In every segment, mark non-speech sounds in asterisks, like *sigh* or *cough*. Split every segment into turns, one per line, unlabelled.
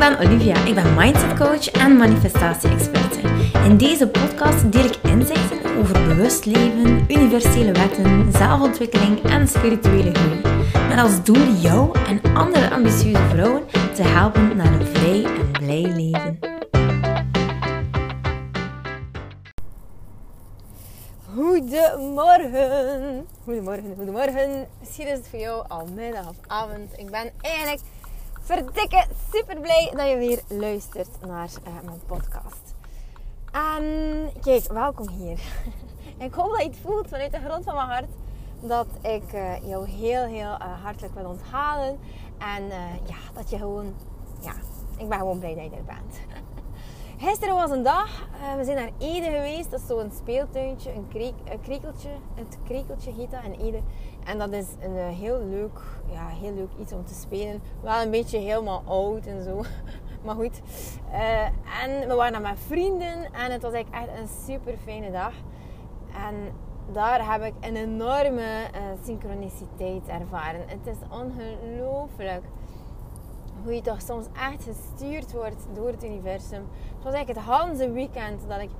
ben Olivia. Ik ben mindset coach en manifestatie-experte. In deze podcast deel ik inzichten over bewust leven, universele wetten, zelfontwikkeling en spirituele groei. Met als doel jou en andere ambitieuze vrouwen te helpen naar een vrij en blij leven.
Goedemorgen. Goedemorgen, goedemorgen. Misschien is het voor jou al middag of avond. Ik ben eigenlijk verdikke super blij dat je weer luistert naar uh, mijn podcast. En kijk, welkom hier. *laughs* ik hoop dat je het voelt vanuit de grond van mijn hart dat ik uh, jou heel, heel uh, hartelijk wil onthalen. En ja, dat je gewoon, ja, ik ben gewoon blij dat je er bent. Gisteren was een dag. Uh, we zijn naar Ede geweest. Dat is zo'n speeltuintje, een, kreek, een krekeltje. Het krekeltje heet dat in Ede. En dat is een uh, heel leuk, ja, heel leuk iets om te spelen. Wel een beetje helemaal oud en zo. *laughs* maar goed. Uh, en we waren daar met vrienden. En het was echt een super fijne dag. En daar heb ik een enorme synchroniciteit ervaren. Het is ongelooflijk hoe je toch soms echt gestuurd wordt door het universum. Het was eigenlijk het hele weekend dat ik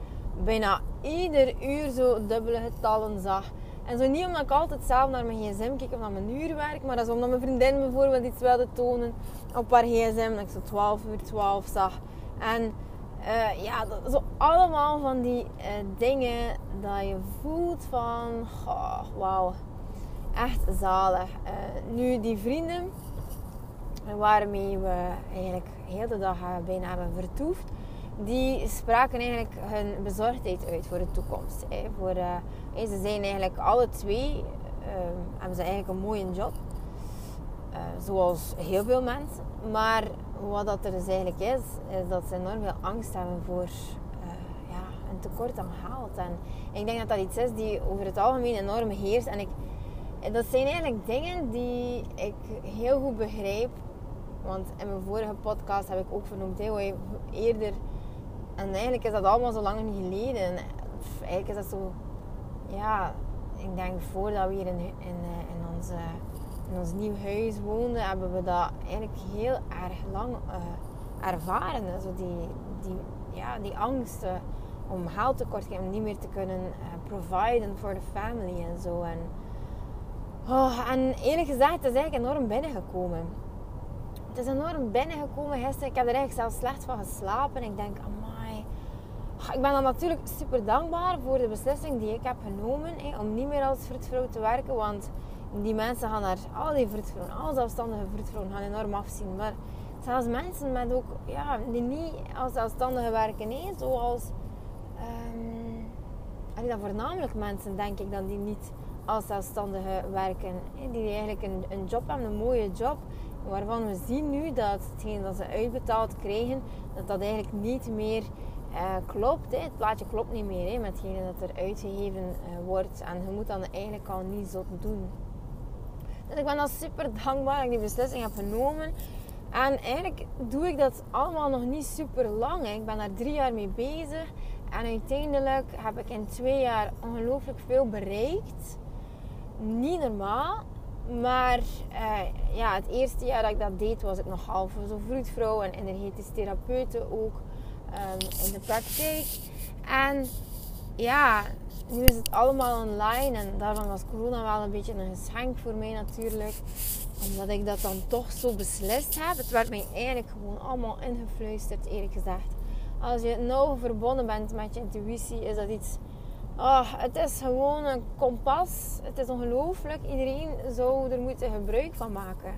bijna ieder uur zo dubbele getallen zag. En zo niet omdat ik altijd zelf naar mijn gsm keek of naar mijn uurwerk, maar dat is omdat mijn vriendin bijvoorbeeld iets wilde tonen op haar gsm. Dat ik zo 12 uur 12 zag. En uh, ja, dat, zo allemaal van die uh, dingen dat je voelt van, wauw, echt zalig. Uh, nu, die vrienden, waarmee we eigenlijk heel de dag bijna hebben vertoefd, die spraken eigenlijk hun bezorgdheid uit voor de toekomst. Hè. Voor, uh, ze zijn eigenlijk alle twee, uh, hebben ze eigenlijk een mooie job. Uh, zoals heel veel mensen. Maar wat dat er dus eigenlijk is, is dat ze enorm veel angst hebben voor ja, een tekort aan geld. En ik denk dat dat iets is die over het algemeen enorm heerst. En ik, dat zijn eigenlijk dingen die ik heel goed begrijp want in mijn vorige podcast heb ik ook vernoemd, hey, eerder. En eigenlijk is dat allemaal zo lang geleden. Eigenlijk is dat zo, ja, ik denk voordat we hier in, eh, in, onze, in ons nieuw huis woonden, hebben we dat eigenlijk heel erg lang uh, ervaren. Zo die, die, ja, die angst uh, om geld tekort te om niet meer te kunnen uh, providen voor de family en zo. En, oh, en eerlijk gezegd, het is eigenlijk enorm binnengekomen het is enorm binnengekomen gisteren. Ik heb er eigenlijk zelfs slecht van geslapen. Ik denk, amai. Ik ben dan natuurlijk super dankbaar voor de beslissing die ik heb genomen. Hè, om niet meer als fruitvrouw te werken. Want die mensen gaan naar al die fruitvrouwen, al zelfstandige fruitvrouwen gaan enorm afzien. Maar zelfs mensen met ook, ja, die niet als zelfstandige werken. Nee, zoals... Um, dan voornamelijk mensen, denk ik, dan die niet als zelfstandige werken. Die eigenlijk een, een job hebben, een mooie job waarvan we zien nu dat hetgeen dat ze uitbetaald krijgen, dat dat eigenlijk niet meer uh, klopt. Hè. Het plaatje klopt niet meer hè, met hetgene dat er uitgegeven uh, wordt. En je moet dan eigenlijk al niet zo doen. Dus ik ben dan super dankbaar dat ik die beslissing heb genomen. En eigenlijk doe ik dat allemaal nog niet super lang. Hè. Ik ben daar drie jaar mee bezig. En uiteindelijk heb ik in twee jaar ongelooflijk veel bereikt. Niet normaal. Maar uh, ja, het eerste jaar dat ik dat deed, was ik nog half zo vroedvrouw en energetisch therapeute ook um, in de praktijk. En ja, nu is het allemaal online en daarvan was corona wel een beetje een geschenk voor mij natuurlijk. Omdat ik dat dan toch zo beslist heb. Het werd mij eigenlijk gewoon allemaal ingefluisterd, eerlijk gezegd. Als je nauw verbonden bent met je intuïtie, is dat iets Oh, het is gewoon een kompas. Het is ongelooflijk. Iedereen zou er moeten gebruik van maken.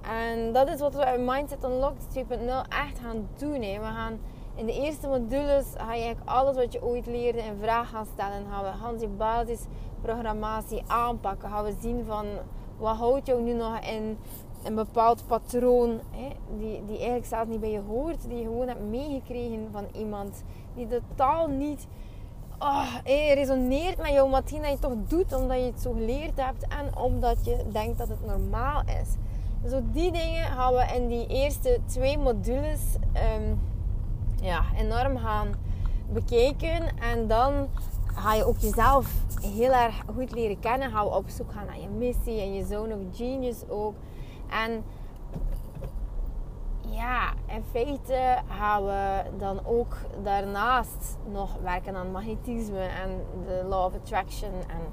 En dat is wat we in Mindset Unlocked 2.0 echt gaan doen. Hè. We gaan in de eerste modules ga je eigenlijk alles wat je ooit leerde in vraag gaan stellen. Gaan we gaan die basisprogrammatie aanpakken. Gaan we zien van wat houdt jou nu nog in een bepaald patroon hè, die, die eigenlijk zelfs niet bij je hoort. Die je gewoon hebt meegekregen van iemand die totaal niet oh, resoneert met jou, hetgeen dat je toch doet omdat je het zo geleerd hebt en omdat je denkt dat het normaal is. Zo die dingen gaan we in die eerste twee modules ehm, ja, enorm gaan bekijken. En dan ga je ook jezelf heel erg goed leren kennen. Gaan we op zoek gaan naar je missie en je zone of genius ook. En ja, in feite gaan we dan ook daarnaast nog werken aan magnetisme en de law of attraction en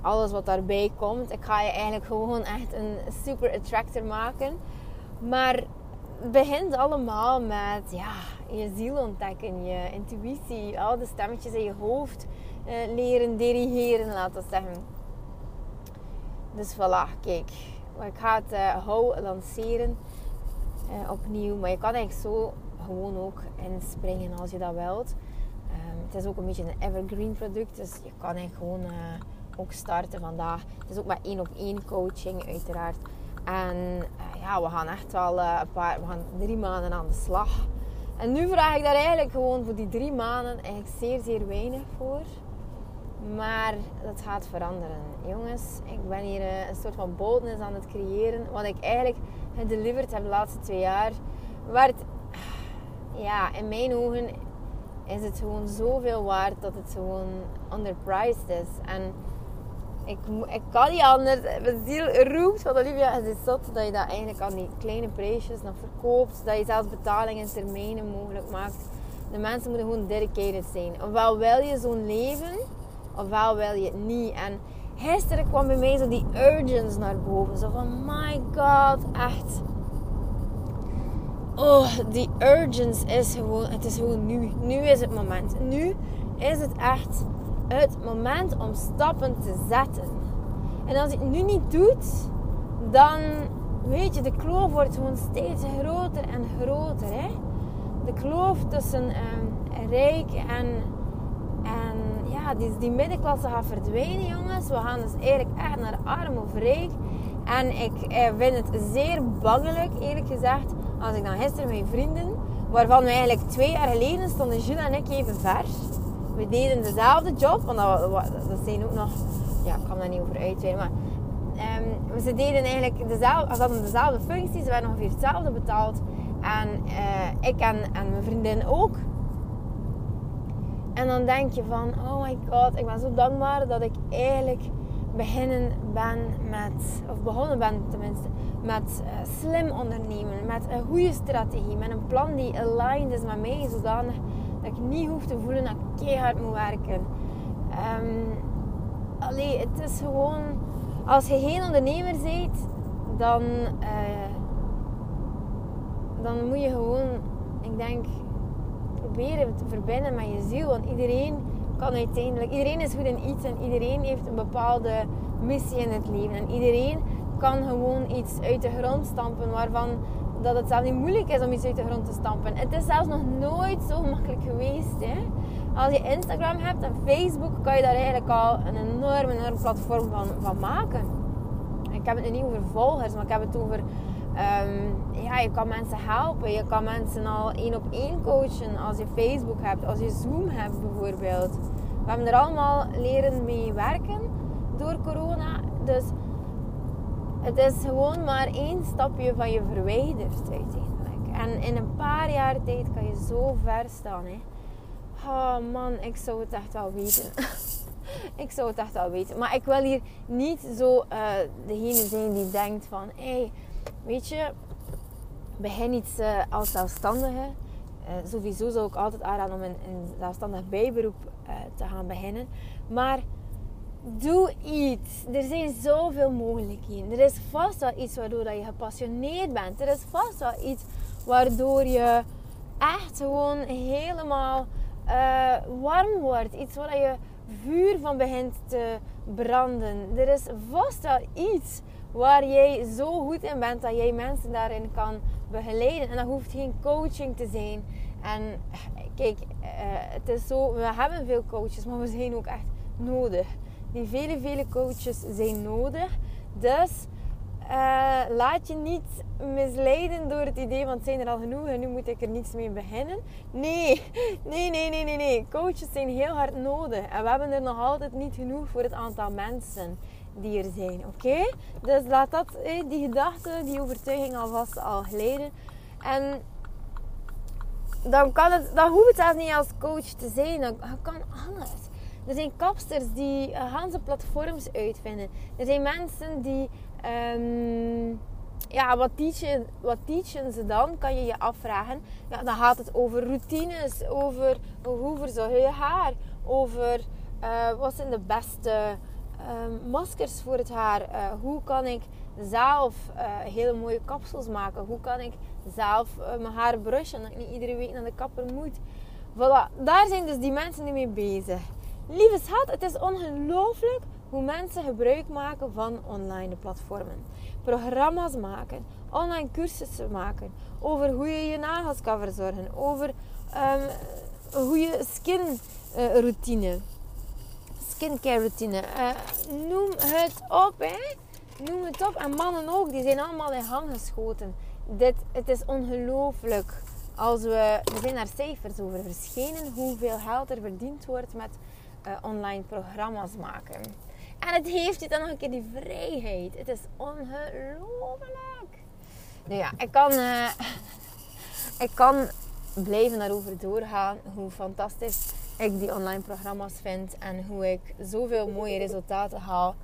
alles wat daarbij komt. Ik ga je eigenlijk gewoon echt een super attractor maken. Maar het begint allemaal met ja, je ziel ontdekken, je intuïtie, al de stemmetjes in je hoofd eh, leren dirigeren, laten zeggen. Dus voilà, kijk. Ik ga het uh, hou lanceren uh, opnieuw. Maar je kan eigenlijk zo gewoon ook inspringen als je dat wilt. Um, het is ook een beetje een evergreen product. Dus je kan eigenlijk gewoon uh, ook starten vandaag. Het is ook maar één op één coaching uiteraard. En uh, ja, we gaan echt wel een paar, we gaan drie maanden aan de slag. En nu vraag ik daar eigenlijk gewoon voor die drie maanden eigenlijk zeer, zeer weinig voor. Maar dat gaat veranderen. Jongens, ik ben hier een soort van boldness aan het creëren. Wat ik eigenlijk gedeliverd heb de laatste twee jaar. Waar ja, in mijn ogen is het gewoon zoveel waard dat het gewoon underpriced is. En ik, ik kan niet anders. Mijn ziel roept van Olivia, het is zot dat je dat eigenlijk aan die kleine prijsjes nog verkoopt. Dat je zelfs betalingen in termijnen mogelijk maakt. De mensen moeten gewoon dedicated zijn. Ofwel wil je zo'n leven, ofwel wil je het niet. En gisteren kwam bij mij zo die urgence naar boven. Zo van, my god, echt. Oh, die urgence is gewoon, het is gewoon nu. Nu is het moment. Nu is het echt het moment om stappen te zetten. En als je het nu niet doet, dan weet je, de kloof wordt gewoon steeds groter en groter. Hè? De kloof tussen um, rijk en, die, die middenklasse gaat verdwijnen, jongens. We gaan dus eigenlijk echt naar arm of rijk. En ik eh, vind het zeer bangelijk, eerlijk gezegd, als ik dan gisteren mijn vrienden, waarvan we eigenlijk twee jaar geleden stonden Jules en ik even ver. We deden dezelfde job, want dat, dat zijn ook nog, ja, ik kan daar niet over uitweiden, maar um, ze deden eigenlijk dezelfde, ze hadden dezelfde functies, ze werden ongeveer hetzelfde betaald. En uh, ik en mijn vriendin ook. En dan denk je van, oh my god, ik ben zo dankbaar dat ik eigenlijk beginnen ben met, of begonnen ben tenminste, met uh, slim ondernemen, met een goede strategie, met een plan die aligned is met mij, zodanig dat ik niet hoef te voelen dat ik keihard moet werken. Um, allee, het is gewoon, als je geen ondernemer bent, dan, uh, dan moet je gewoon, ik denk, proberen te verbinden met je ziel. Want iedereen kan uiteindelijk, iedereen is goed in iets en iedereen heeft een bepaalde missie in het leven. En iedereen kan gewoon iets uit de grond stampen waarvan dat het zelf niet moeilijk is om iets uit de grond te stampen. Het is zelfs nog nooit zo makkelijk geweest. Hè? Als je Instagram hebt en Facebook, kan je daar eigenlijk al een enorm, enorm platform van, van maken. Ik heb het nu niet over volgers, maar ik heb het over Um, ja, je kan mensen helpen. Je kan mensen al één op één coachen als je Facebook hebt, als je Zoom hebt bijvoorbeeld. We hebben er allemaal leren mee werken door corona. Dus het is gewoon maar één stapje van je verwijderd uiteindelijk. En in een paar jaar tijd kan je zo ver staan. Hè. Oh man, ik zou het echt wel weten. *laughs* ik zou het echt wel weten. Maar ik wil hier niet zo uh, degene zijn die denkt van... Hey, Weet je, begin iets uh, als zelfstandige. Uh, sowieso zou ik altijd aanraden om een, zelfstandig bijberoep uh, te gaan beginnen. Maar doe iets. Er zijn zoveel mogelijkheden. Er is vast wel iets waardoor dat je gepassioneerd bent. Er is vast wel iets waardoor je echt gewoon helemaal warm wordt. Iets waar je vuur van begint te branden. Er is vast wel iets waar jij zo goed in bent dat jij mensen daarin kan begeleiden. En dat hoeft geen coaching te zijn. En kijk, uh, het is zo, we hebben veel coaches, maar we zijn ook echt nodig. Die vele, vele coaches zijn nodig. Dus uh, laat je niet misleiden door het idee, want het zijn er al genoeg en nu moet ik er niets mee beginnen. Nee, nee, nee, nee, nee, nee. Coaches zijn heel hard nodig. En we hebben er nog altijd niet genoeg voor het aantal mensen die er zijn. Oké? Dus laat dat, die gedachte, die overtuiging alvast al glijden. En dan, kan het, dan hoeft het zelfs niet als coach te zijn. Dan kan alles. Er zijn kapsters die uh, platforms uitvinden. Er zijn mensen die um, ja, wat teachen, wat teachen ze dan? Kan je je afvragen. Ja, dan gaat het over routines, over hoe verzorg je haar, over uh, wat zijn de beste uh, maskers voor het haar, uh, hoe kan ik zelf uh, hele mooie kapsels maken, hoe kan ik zelf mijn haar brushen, dat ik niet iedere week naar de kapper moet. Voilà, daar zijn dus die mensen nu mee bezig. Lieve schat, het is ongelooflijk hoe mensen gebruik maken van online platformen. Programma's maken, online cursussen maken, over hoe je je nagels kan verzorgen, over um, hoe je skin routine, skincare routine, uh, noem het op hè. Noem het op. En mannen ook, die zijn allemaal in hang geschoten. Dit, het is ongelooflijk. Als we, er zijn daar cijfers over verschenen, hoeveel geld er verdiend wordt met uh, online programma's maken. En het heeft je dan nog een keer die vrijheid. Het is ongelooflijk. Nou ja, ik kan, uh, *laughs* ik kan blijven daarover doorgaan. Hoe fantastisch ik die online programma's vind. En hoe ik zoveel mooie resultaten haal.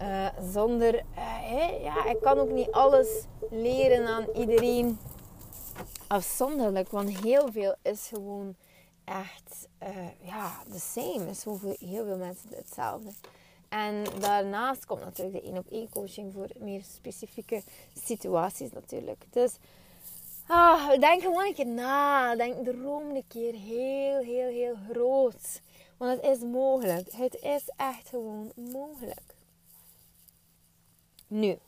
Uh, zonder, uh, ja, ik kan ook niet alles leren aan iedereen afzonderlijk. Want heel veel is gewoon echt, uh, ja, the same. Is voor heel veel mensen hetzelfde. En daarnaast komt natuurlijk de één op één coaching voor meer specifieke situaties natuurlijk. Dus ah, denk gewoon een keer na. Denk droom een keer heel, heel, heel groot. Want het is mogelijk. Het is echt gewoon mogelijk. Nu.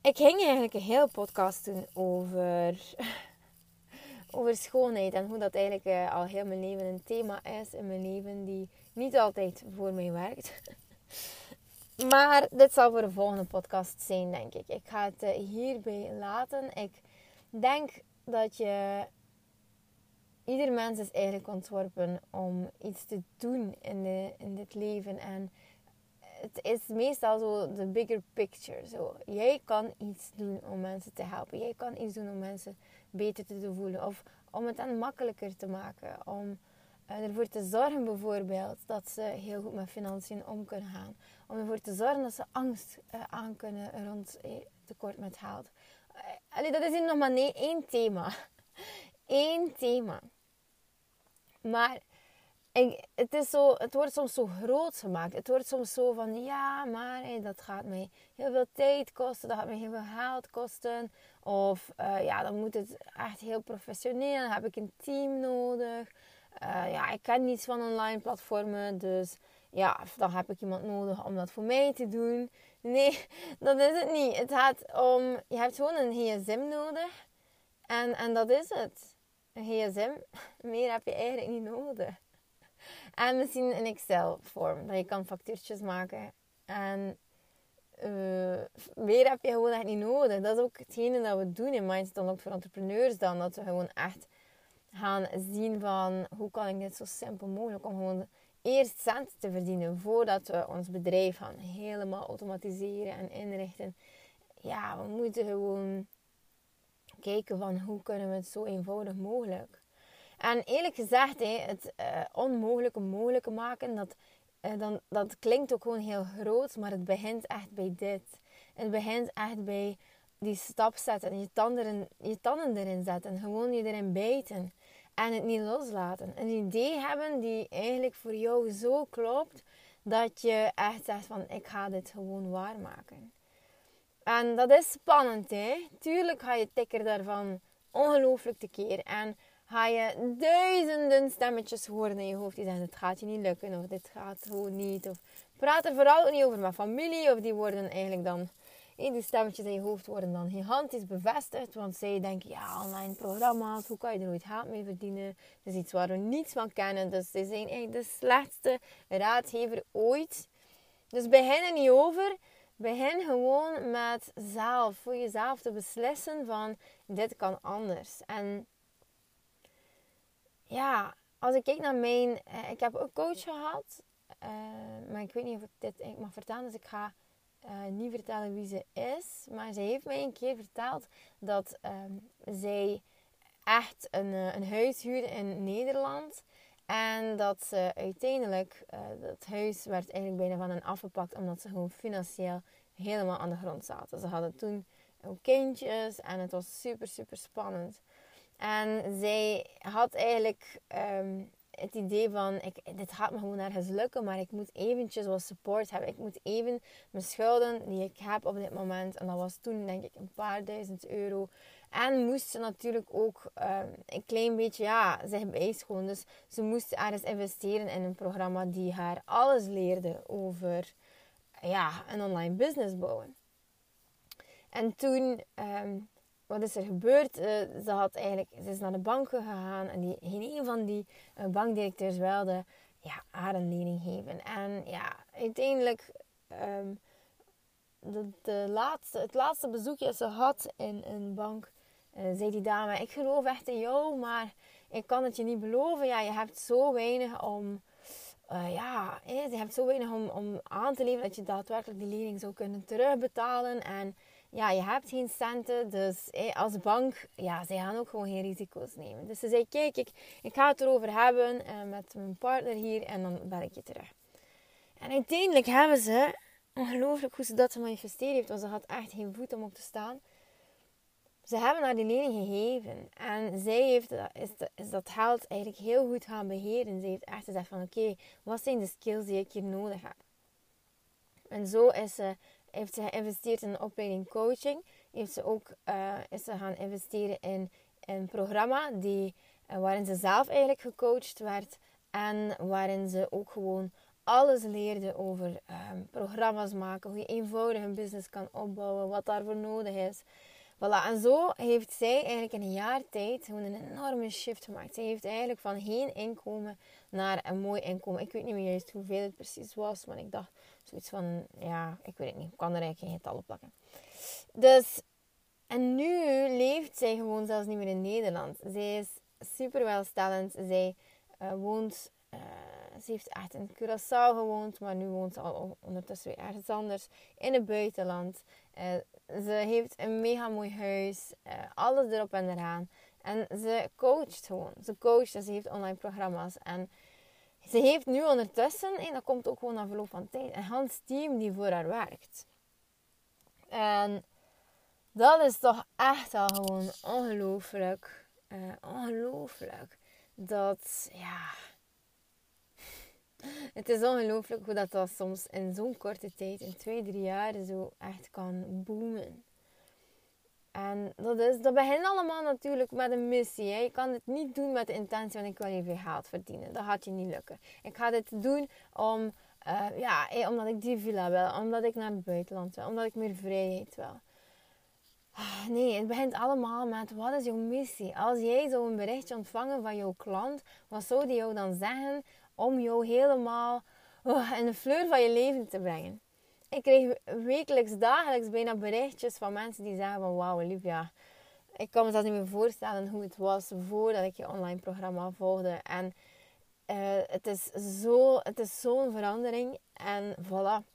Ik ging eigenlijk een hele podcast doen over, *laughs* over schoonheid. En hoe dat eigenlijk uh, al heel mijn leven een thema is in mijn leven. Die niet altijd voor mij werkt. *laughs* Maar dit zal voor de volgende podcast zijn, denk ik. Ik ga het eh, hierbij laten. Ik denk dat je. Ieder mens is eigenlijk ontworpen om iets te doen in, de, in dit leven. En het is meestal zo de bigger picture. Zo. Jij kan iets doen om mensen te helpen. Jij kan iets doen om mensen beter te voelen. Of om het dan makkelijker te maken. Om uh, ervoor te zorgen bijvoorbeeld dat ze heel goed met financiën om kunnen gaan. Om ervoor te zorgen dat ze angst uh, aan kunnen rond eh, tekort met geld. Allee, dat is hier nog maar één thema. *laughs* Eén thema. Maar ik, het, is zo, het wordt soms zo groot gemaakt. Het wordt soms zo van, ja, maar dat gaat mij heel veel tijd kosten. Dat gaat mij heel veel geld kosten. Of ja, dan moet het echt heel professioneel. Dan heb ik een team nodig. Uh, ja, ik ken niets van online platformen, dus ja, dan heb ik iemand nodig om dat voor mij te doen. Nee, *laughs* dat is het niet. Het gaat om, je hebt gewoon een gsm nodig en, en dat is het. Een gsm, *laughs* meer heb je eigenlijk niet nodig. En misschien een Excel-vorm, dat je kan factuurtjes maken. En uh, meer heb je gewoon echt niet nodig. Dat is ook hetgene dat we doen in Mindset ook voor entrepreneurs dan. Dat we gewoon echt gaan zien van hoe kan ik dit zo simpel mogelijk om gewoon eerst cent te verdienen voordat we ons bedrijf gaan helemaal automatiseren en inrichten. Ja, we moeten gewoon kijken van hoe kunnen we het zo eenvoudig mogelijk. En eerlijk gezegd, het uh, onmogelijke mogelijk maken, dat, uh, dan, dat klinkt ook gewoon heel groot, maar het begint echt bij dit. Het begint echt bij die stap zetten, je tanden, je tanden erin zetten, gewoon je erin bijten en het niet loslaten. Een idee hebben die eigenlijk voor jou zo klopt dat je echt zegt van ik ga dit gewoon waarmaken. En dat is spannend hè. Tuurlijk ga je tikker daarvan ongelooflijk tekeer. En ga je duizenden stemmetjes horen in je hoofd die zeggen het gaat je niet lukken of dit gaat gewoon niet. Of praat er vooral niet over mijn familie of die worden eigenlijk dan die stemmetjes in je hoofd worden dan gigantisch bevestigd. Want zij denken, ja, online programma's, hoe kan je er nooit geld mee verdienen? Dat is iets waar we niets van kennen. Dus ze zijn eigenlijk de slechtste raadgever ooit. Dus begin er niet over. Begin gewoon met zelf, voor jezelf te beslissen van, dit kan anders. En ja, als ik kijk naar mijn... Eh, ik heb ook coach gehad. Uh, maar ik weet niet of ik dit mag vertellen. Dus ik ga uh, niet vertellen wie ze is. Maar ze heeft mij een keer verteld dat um, zij echt een, uh, een huis huurde in Nederland. En dat ze uiteindelijk, uh, dat huis werd eigenlijk bijna van hen afgepakt omdat ze gewoon financieel helemaal aan de grond zaten. Ze hadden toen ook kindjes en het was super, super spannend. En zij had eigenlijk ehm, het idee van, ik, dit gaat me gewoon ergens lukken, maar ik moet eventjes wat support hebben. Ik moet even mijn schulden die ik heb op dit moment, en dat was toen denk ik een paar duizend euro. En moest ze natuurlijk ook um, een klein beetje ja, zich bijschoon. Dus ze moest ergens investeren in een programma die haar alles leerde over ja, een online business bouwen. En toen um, wat is er gebeurd? Uh, ze, had eigenlijk, ze is naar de bank gegaan en die, geen een van die uh, bankdirecteurs wilde ja, haar een lening geven. En ja, uiteindelijk, um, de, laatste, het laatste bezoekje dat ze had in een bank, uh, zei die dame: Ik geloof echt in jou, maar ik kan het je niet beloven. Ja, je hebt zo weinig om. ja, je hebt zo weinig om, om aan te leveren dat je daadwerkelijk die lening zou kunnen terugbetalen. En ja, je hebt geen centen. Dus als bank, ja, zij gaan ook gewoon geen risico's nemen. Dus ze zei, kijk, ik, ik ga het erover hebben uh, met mijn partner hier en dan bel ik je terug. En uiteindelijk hebben ze, ongelooflijk hoe ze dat gemanifesteerd heeft, want ze had echt geen voet om op te staan. Ze hebben haar die lening gegeven. En zij heeft, is, is dat geld eigenlijk heel goed gaan beheren. Ze heeft echt gezegd van, oké, wat zijn de skills die ik hier nodig heb? En zo is ze heeft ze geïnvesteerd in een opleiding coaching. Heeft ze ook, uh, is ze gaan investeren in een programma die, uh, waarin ze zelf eigenlijk gecoacht werd. En waarin ze ook gewoon alles leerde over um, programma's maken. Hoe je eenvoudig een business kan opbouwen. Wat daarvoor nodig is. Voilà. En zo heeft zij eigenlijk in een jaar tijd gewoon een enorme shift gemaakt. Zij heeft eigenlijk van geen inkomen naar een mooi inkomen. Ik weet niet meer juist hoeveel het precies was. Maar ik dacht Zoiets van, ja, ik weet het niet. Ik kan er eigenlijk geen getallen plakken. Dus, en nu leeft zij gewoon zelfs niet meer in Nederland. Zij is super welstellend. Zij uh, woont, uh, ze heeft echt in Curaçao gewoond, maar nu woont ze al ondertussen weer ergens anders in het buitenland. Uh, ze heeft een mega mooi huis, alles erop en eraan. En ze coacht gewoon. Ze coacht en ze heeft online programma's. En ze heeft nu ondertussen, en dat komt ook gewoon na verloop van tijd, een Hans team die voor haar werkt. En dat is toch echt al gewoon ongelooflijk. Uh, ongelooflijk. Dat, ja. *laughs* Het is ongelooflijk hoe dat, dat soms in zo'n korte tijd, in twee, drie jaar, zo echt kan boomen. En dat, is, dat begint allemaal natuurlijk met een missie. Je kan het niet doen met de intentie van ik wil even geld verdienen. Dat gaat je niet lukken. Ik ga dit doen om, uh, ja, omdat ik die villa wil. Omdat ik naar het buitenland wil. Omdat ik meer vrijheid wil. Ah, nee, het begint allemaal met wat is jouw missie? Als jij zo een berichtje ontvangen van jouw klant, wat zou die jou dan zeggen om jou helemaal oh, in de fleur van je leven te brengen? ik kreeg wekelijks, dagelijks bijna berichtjes van mensen die zeggen van wauw Olivia, ik kan me dat niet meer voorstellen hoe het was voordat ik je online programma volgde. En uh, het is zo, het is zo'n verandering. En voilà.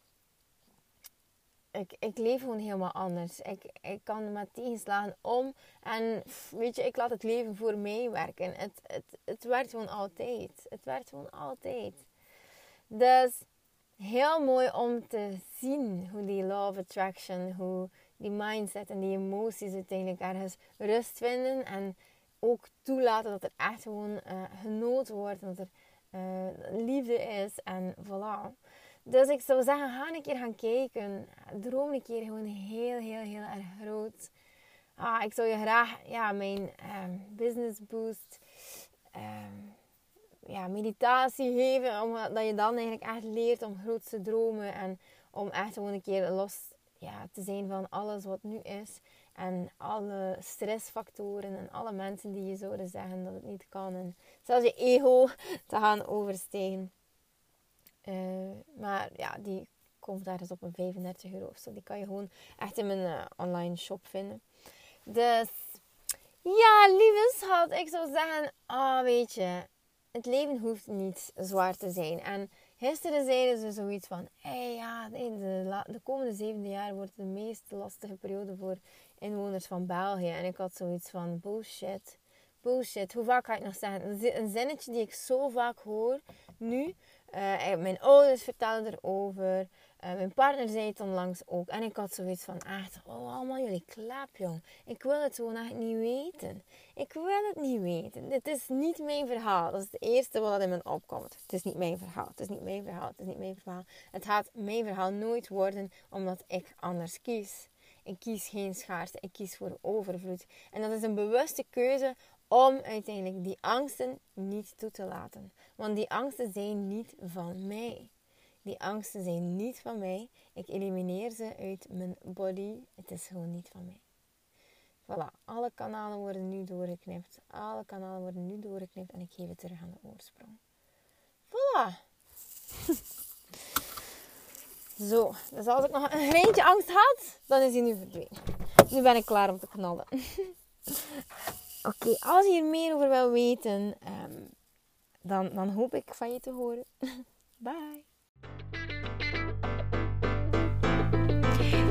Ik, ik leef gewoon helemaal anders. Ik, ik kan met tegenslagen om. En weet je, ik laat het leven voor mij werken. Het, het, het werkt gewoon altijd. Het werkt gewoon altijd. Dus heel mooi om te zien hoe die law of attraction, hoe die mindset en die emoties uiteindelijk ergens rust vinden. En ook toelaten dat er echt gewoon uh, genoten wordt, dat er uh, liefde is en voilà. Dus ik zou zeggen, ga een keer gaan kijken. Droom een keer gewoon heel, heel, heel erg groot. Ah, ik zou je graag ja, mijn um, business boost um, ja, meditatie geven. Omdat je dan eigenlijk echt leert om groot te dromen. En om echt gewoon een keer los ja, te zijn van alles wat nu is. En alle stressfactoren en alle mensen die je zouden zeggen dat het niet kan. En zelfs je ego te gaan overstijgen. Uh, maar ja, die komt ergens op een 35 euro of zo. Die kan je gewoon echt in mijn uh, online shop vinden. Dus ja, lieve schat, ik zou zeggen, ah oh, weet je, het leven hoeft niet zwaar te zijn. En gisteren zeiden ze zoiets van: hey, ja, de, de komende zevende jaar wordt de meest lastige periode voor inwoners van België. En ik had zoiets van: bullshit. Bullshit. Hoe vaak ga ik nog zeggen? Een zinnetje die ik zo vaak hoor nu. Uh, mijn ouders vertelden erover. Uh, mijn partner zei het onlangs ook. En ik had zoiets van, echt, oh, allemaal jullie klap, jong. Ik wil het gewoon echt niet weten. Ik wil het niet weten. Dit is niet mijn verhaal. Dat is het eerste wat in me opkomt. Het is niet mijn verhaal. Het is niet mijn verhaal. Het is niet mijn verhaal. Het gaat mijn verhaal nooit worden, omdat ik anders kies. Ik kies geen schaarste. Ik kies voor overvloed. En dat is een bewuste keuze om uiteindelijk die angsten niet toe te laten. Want die angsten zijn niet van mij. Die angsten zijn niet van mij. Ik elimineer ze uit mijn body. Het is gewoon niet van mij. Voilà, alle kanalen worden nu doorgeknipt. Alle kanalen worden nu doorgeknipt en ik geef het terug aan de oorsprong. Voilà. *laughs* Zo, dus als ik nog een greintje angst had, dan is hij nu verdwenen. Nu ben ik klaar om te knallen. *laughs* Oké, als je hier meer over wil weten, ehm, dan, dan hoop ik van je te horen. *laughs* Bye.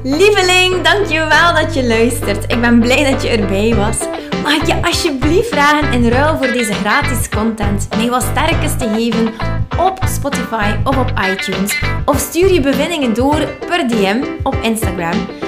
Lieveling, dankjewel dat je luistert. Ik ben blij dat je erbij was. Mag ik je alsjeblieft vragen in ruil voor deze gratis content mij wat sterkes te geven op Spotify of op iTunes? Of stuur je bevindingen door per DM op Instagram.